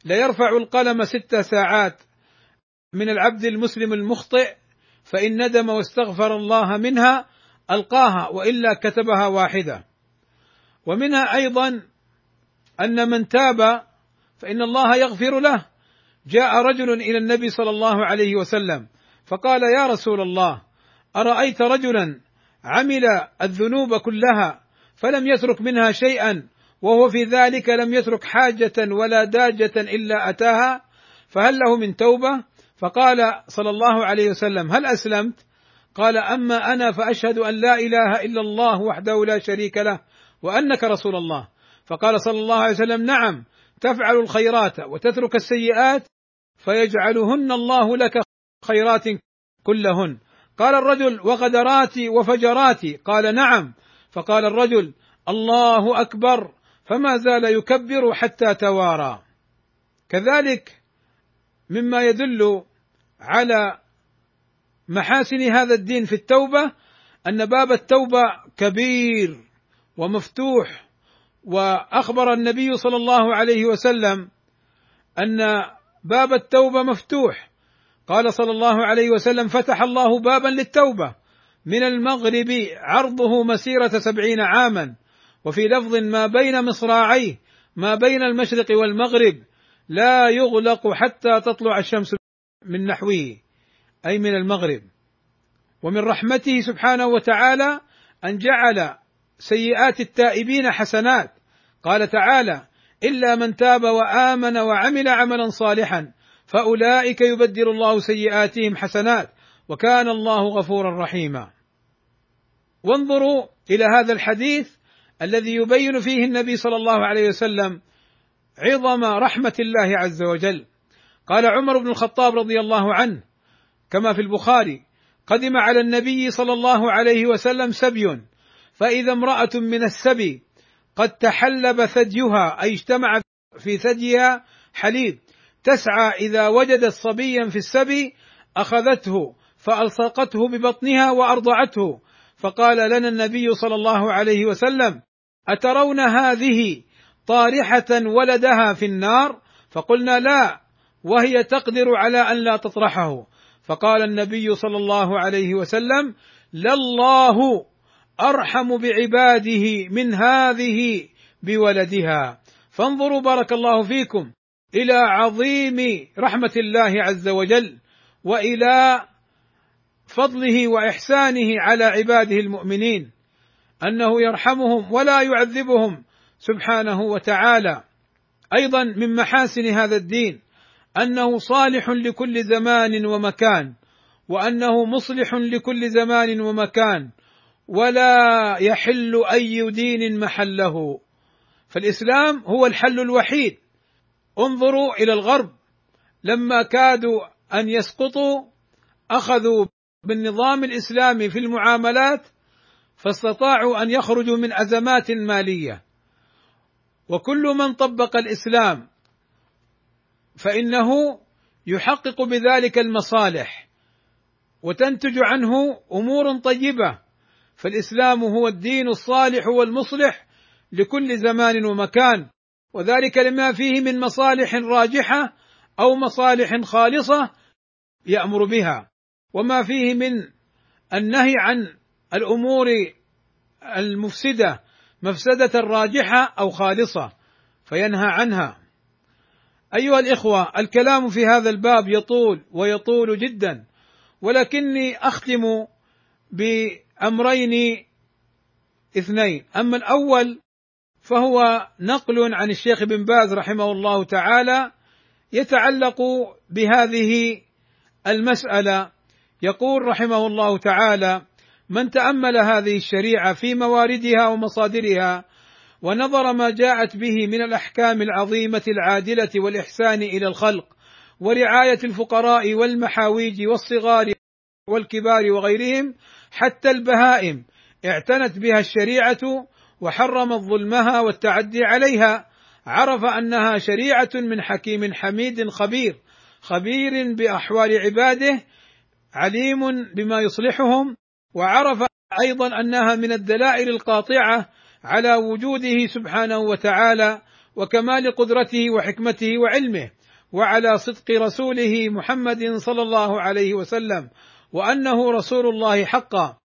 لا يرفع القلم ست ساعات من العبد المسلم المخطئ فإن ندم واستغفر الله منها ألقاها وإلا كتبها واحدة. ومنها أيضا أن من تاب فإن الله يغفر له. جاء رجل إلى النبي صلى الله عليه وسلم فقال يا رسول الله أرأيت رجلا عمل الذنوب كلها فلم يترك منها شيئا وهو في ذلك لم يترك حاجة ولا داجة إلا أتاها فهل له من توبة؟ فقال صلى الله عليه وسلم: هل أسلمت؟ قال: أما أنا فأشهد أن لا إله إلا الله وحده لا شريك له وأنك رسول الله. فقال صلى الله عليه وسلم: نعم تفعل الخيرات وتترك السيئات فيجعلهن الله لك خيرات كلهن قال الرجل وغدراتي وفجراتي. قال نعم. فقال الرجل الله أكبر فما زال يكبر حتى توارى. كذلك مما يدل على محاسن هذا الدين في التوبة أن باب التوبة كبير ومفتوح. وأخبر النبي صلى الله عليه وسلم أن باب التوبة مفتوح قال صلى الله عليه وسلم فتح الله بابا للتوبة. من المغرب عرضه مسيرة سبعين عاما. وفي لفظ ما بين مصراعيه ما بين المشرق والمغرب لا يغلق حتى تطلع الشمس من نحوه أي من المغرب. ومن رحمته سبحانه وتعالى أن جعل سيئات التائبين حسنات. قال تعالى إلا من تاب وآمن وعمل عملا صالحا فأولئك يبدل الله سيئاتهم حسنات وكان الله غفورا رحيما. وانظروا إلى هذا الحديث الذي يبين فيه النبي صلى الله عليه وسلم عظم رحمة الله عز وجل. قال عمر بن الخطاب رضي الله عنه كما في البخاري قدم على النبي صلى الله عليه وسلم سبي فإذا امرأة من السبي قد تحلب ثديها أي اجتمع في ثديها حليب تسعى إذا وجدت صبيا في السبي أخذته فألصقته ببطنها وأرضعته. فقال لنا النبي صلى الله عليه وسلم أترون هذه طارحة ولدها في النار؟ فقلنا لا وهي تقدر على أن لا تطرحه. فقال النبي صلى الله عليه وسلم لله أرحم بعباده من هذه بولدها. فانظروا بارك الله فيكم إلى عظيم رحمة الله عز وجل وإلى فضله وإحسانه على عباده المؤمنين أنه يرحمهم ولا يعذبهم سبحانه وتعالى. أيضا من محاسن هذا الدين أنه صالح لكل زمان ومكان وأنه مصلح لكل زمان ومكان ولا يحل أي دين محله. فالإسلام هو الحل الوحيد. انظروا إلى الغرب. لما كادوا أن يسقطوا أخذوا بالنظام الإسلامي في المعاملات فاستطاعوا أن يخرجوا من أزمات مالية. وكل من طبق الإسلام فإنه يحقق بذلك المصالح وتنتج عنه أمور طيبة. فالإسلام هو الدين الصالح والمصلح لكل زمان ومكان. وذلك لما فيه من مصالح راجحة أو مصالح خالصة يأمر بها. وما فيه من النهي عن الأمور المفسدة مفسدة راجحة أو خالصة فينهى عنها. أيها الإخوة الكلام في هذا الباب يطول ويطول جدا ولكني أختم بأمرين اثنين. أما الأول فهو نقل عن الشيخ بن باز رحمه الله تعالى يتعلق بهذه المسألة. يقول رحمه الله تعالى من تأمل هذه الشريعة في مواردها ومصادرها ونظر ما جاءت به من الأحكام العظيمة العادلة والإحسان إلى الخلق ورعاية الفقراء والمحاويج والصغار والكبار وغيرهم حتى البهائم اعتنت بها الشريعة وحرمت ظلمها والتعدي عليها عرف أنها شريعة من حكيم حميد خبير خبير بأحوال عباده عليم بما يصلحهم وعرف أيضا أنها من الدلائل القاطعة على وجوده سبحانه وتعالى وكمال قدرته وحكمته وعلمه وعلى صدق رسوله محمد صلى الله عليه وسلم وأنه رسول الله حقا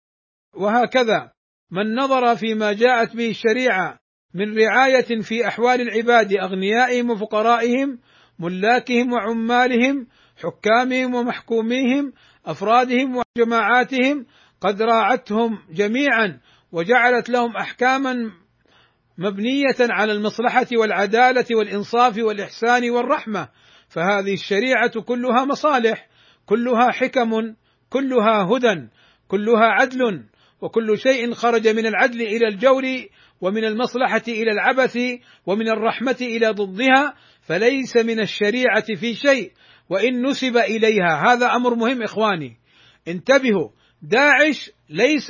وهكذا. من نظر فيما جاءت به الشريعة من رعاية في أحوال العباد أغنيائهم وفقرائهم ملاكهم وعمالهم حكامهم ومحكوميهم أفرادهم وجماعاتهم قد راعتهم جميعا وجعلت لهم احكاما مبنية على المصلحة والعدالة والإنصاف والإحسان والرحمة. فهذه الشريعة كلها مصالح كلها حكم كلها هدى كلها عدل. وكل شيء خرج من العدل إلى الجور ومن المصلحة إلى العبث ومن الرحمة إلى ضدها فليس من الشريعة في شيء وإن نسب إليها. هذا أمر مهم إخواني. انتبهوا داعش ليس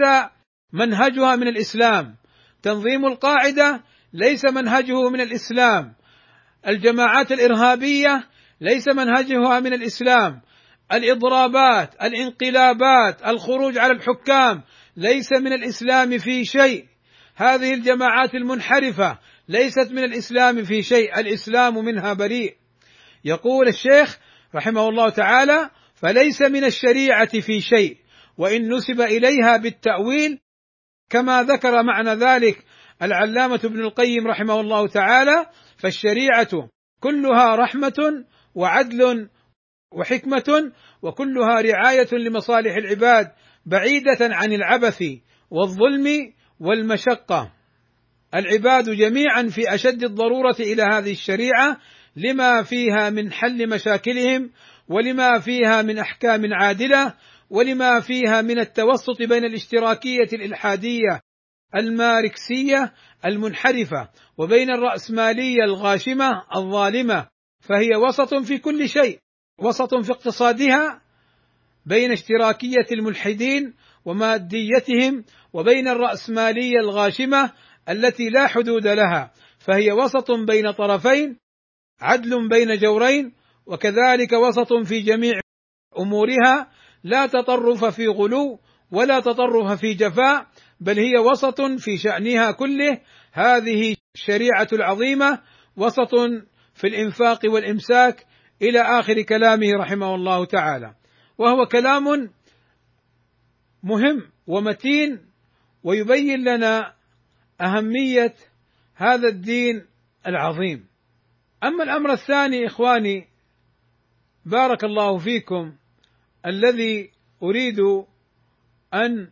منهجها من الإسلام. تنظيم القاعدة ليس منهجه من الإسلام. الجماعات الإرهابية ليس منهجها من الإسلام. الإضرابات الانقلابات الخروج على الحكام ليس من الإسلام في شيء. هذه الجماعات المنحرفة ليست من الإسلام في شيء الإسلام منها بريء. يقول الشيخ رحمه الله تعالى فليس من الشريعة في شيء وإن نسب إليها بالتأويل كما ذكر معنى ذلك العلامة ابن القيم رحمه الله تعالى فالشريعة كلها رحمة وعدل وحكمة وكلها رعاية لمصالح العباد بعيدة عن العبث والظلم والمشقة. العباد جميعا في أشد الضرورة إلى هذه الشريعة لما فيها من حل مشاكلهم ولما فيها من أحكام عادلة ولما فيها من التوسط بين الاشتراكية الإلحادية الماركسية المنحرفة وبين الرأسمالية الغاشمة الظالمة فهي وسط في كل شيء وسط في اقتصادها بين اشتراكية الملحدين وماديتهم وبين الرأسمالية الغاشمة التي لا حدود لها فهي وسط بين طرفين عدل بين جورين وكذلك وسط في جميع أمورها لا تطرف في غلو ولا تطرف في جفاء بل هي وسط في شأنها كله. هذه الشريعة العظيمة وسط في الإنفاق والإمساك إلى آخر كلامه رحمه الله تعالى. وهو كلام مهم ومتين ويبين لنا أهمية هذا الدين العظيم. أما الأمر الثاني إخواني بارك الله فيكم الذي أريد أن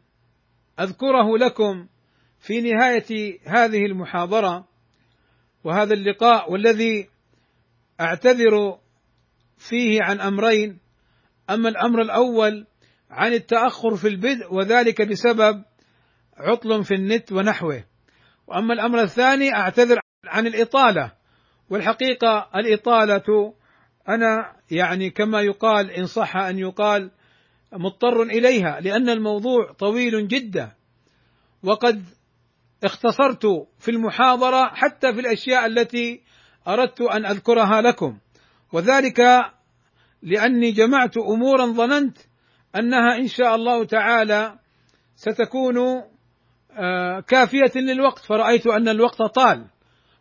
أذكره لكم في نهاية هذه المحاضرة وهذا اللقاء والذي أعتذر فيه عن أمرين. أما الأمر الأول عن التأخر في البدء وذلك بسبب عطل في النت ونحوه. وأما الأمر الثاني أعتذر عن الإطالة. والحقيقة الإطالة أنا يعني كما يقال إن صح أن يقال مضطر إليها لأن الموضوع طويل جدا. وقد اختصرت في المحاضرة حتى في الأشياء التي أردت أن أذكرها لكم. وذلك لأني جمعت أمورا ظننت أنها إن شاء الله تعالى ستكون آه، كافية للوقت فرأيت أن الوقت طال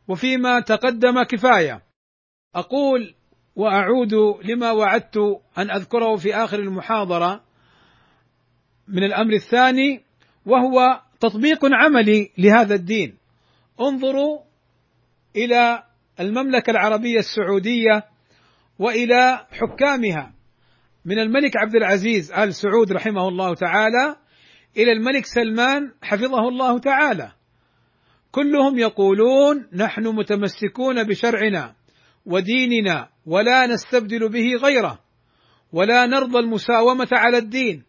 وفيما تقدم كفاية. أقول وأعود لما وعدت أن أذكره في آخر المحاضرة من الأمر الثاني وهو تطبيق عملي لهذا الدين. انظروا إلى المملكة العربية السعودية وإلى حكامها. من الملك عبد العزيز آل سعود رحمه الله تعالى إلى الملك سلمان حفظه الله تعالى. كلهم يقولون نحن متمسكون بشرعنا وديننا ولا نستبدل به غيره ولا نرضى المساومة على الدين.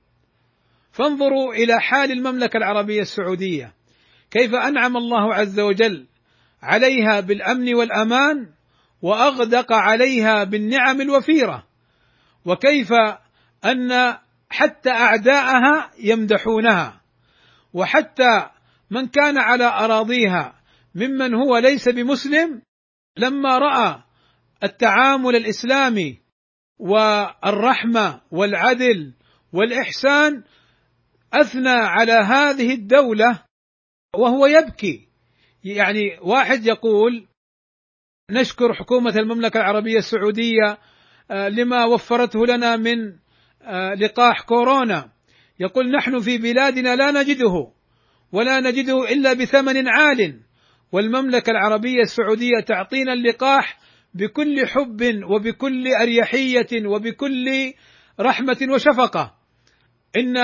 فانظروا إلى حال المملكة العربية السعودية. كيف أنعم الله عز وجل عليها بالأمن والأمان وأغدق عليها بالنعم الوفيرة. وكيف أن حتى أعداءها يمدحونها. وحتى من كان على أراضيها ممن هو ليس بمسلم لما رأى التعامل الإسلامي والرحمة والعدل والإحسان أثنى على هذه الدولة وهو يبكي. يعني واحد يقول نشكر حكومة المملكة العربية السعودية آه، لما وفرته لنا من آه، لقاح كورونا. يقول نحن في بلادنا لا نجده ولا نجده إلا بثمن عال. والمملكة العربية السعودية تعطينا اللقاح بكل حب وبكل أريحية وبكل رحمة وشفقة. إن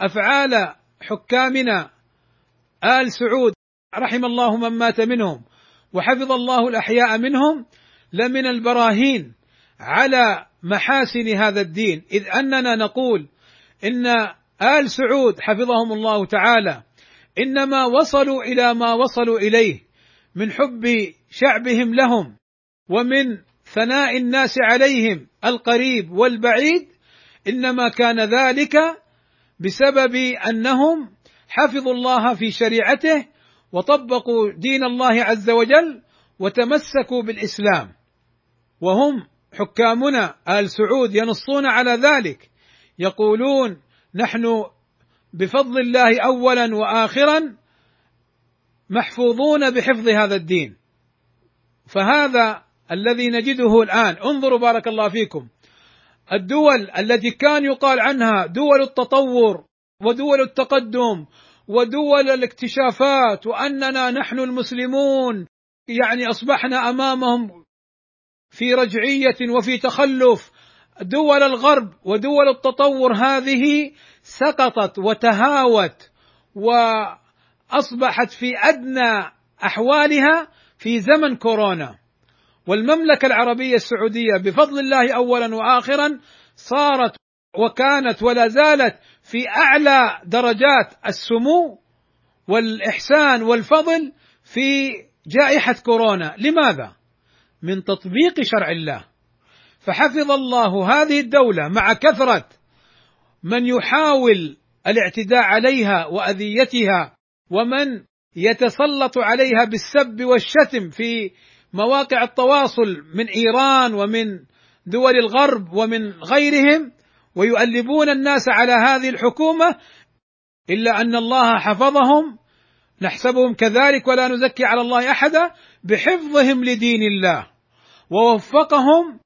أفعال حكامنا آل سعود رحم الله من مات منهم. وحفظ الله الأحياء منهم لمن البراهين على محاسن هذا الدين. إذ أننا نقول إن آل سعود حفظهم الله تعالى إنما وصلوا إلى ما وصلوا إليه من حب شعبهم لهم ومن ثناء الناس عليهم القريب والبعيد. إنما كان ذلك بسبب أنهم حفظوا الله في شريعته وطبقوا دين الله عز وجل وتمسكوا بالإسلام. وهم حكامنا آل سعود ينصون على ذلك يقولون نحن بفضل الله اولا واخرا محفوظون بحفظ هذا الدين. فهذا الذي نجده الآن انظروا بارك الله فيكم الدول التي كان يقال عنها دول التطور ودول التقدم ودول الاكتشافات وأننا نحن المسلمون يعني أصبحنا أمامهم في رجعية وفي تخلف. دول الغرب ودول التطور هذه سقطت وتهاوت وأصبحت في أدنى أحوالها في زمن كورونا. والمملكة العربية السعودية بفضل الله اولا واخرا صارت وكانت ولا زالت في أعلى درجات السمو والإحسان والفضل في جائحة كورونا، لماذا؟ من تطبيق شرع الله. فحفظ الله هذه الدولة مع كثرة من يحاول الاعتداء عليها وأذيتها ومن يتسلط عليها بالسب والشتم في مواقع التواصل من إيران ومن دول الغرب ومن غيرهم ويؤلبون الناس على هذه الحكومة إلا أن الله حفظهم نحسبهم كذلك ولا نزكي على الله أحدا بحفظهم لدين الله ووفقهم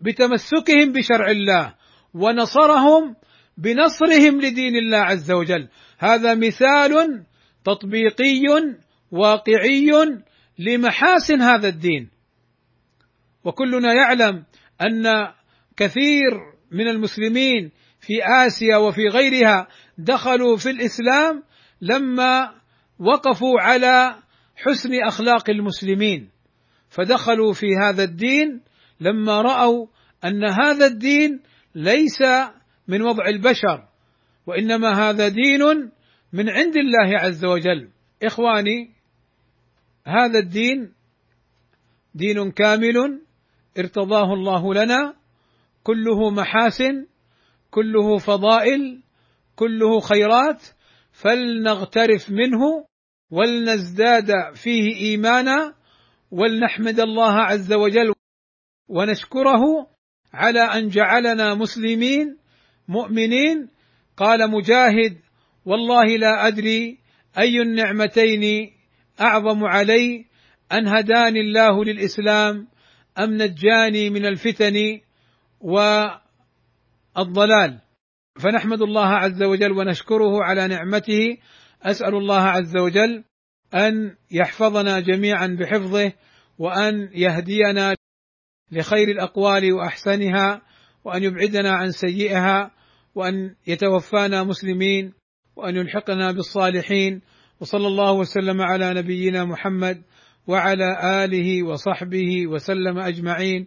بتمسكهم بشرع الله ونصرهم بنصرهم لدين الله عز وجل. هذا مثال تطبيقي واقعي لمحاسن هذا الدين. وكلنا يعلم أن كثير من المسلمين في آسيا وفي غيرها دخلوا في الإسلام لما وقفوا على حسن أخلاق المسلمين. فدخلوا في هذا الدين لما رأوا أن هذا الدين ليس من وضع البشر وإنما هذا دين من عند الله عز وجل. إخواني هذا الدين دين كامل ارتضاه الله لنا كله محاسن كله فضائل كله خيرات فلنغترف منه ولنزداد فيه إيمانا ولنحمد الله عز وجل ونشكره على أن جعلنا مسلمين مؤمنين. قال مجاهد والله لا أدري أي النعمتين أعظم علي أن هداني الله للإسلام أم نجاني من الفتن والضلال. فنحمد الله عز وجل ونشكره على نعمته. أسأل الله عز وجل أن يحفظنا جميعا بحفظه وأن يهدينا لخير الأقوال وأحسنها وأن يبعدنا عن سيئها وأن يتوفانا مسلمين وأن يلحقنا بالصالحين. وصلى الله وسلم على نبينا محمد وعلى آله وصحبه وسلم أجمعين.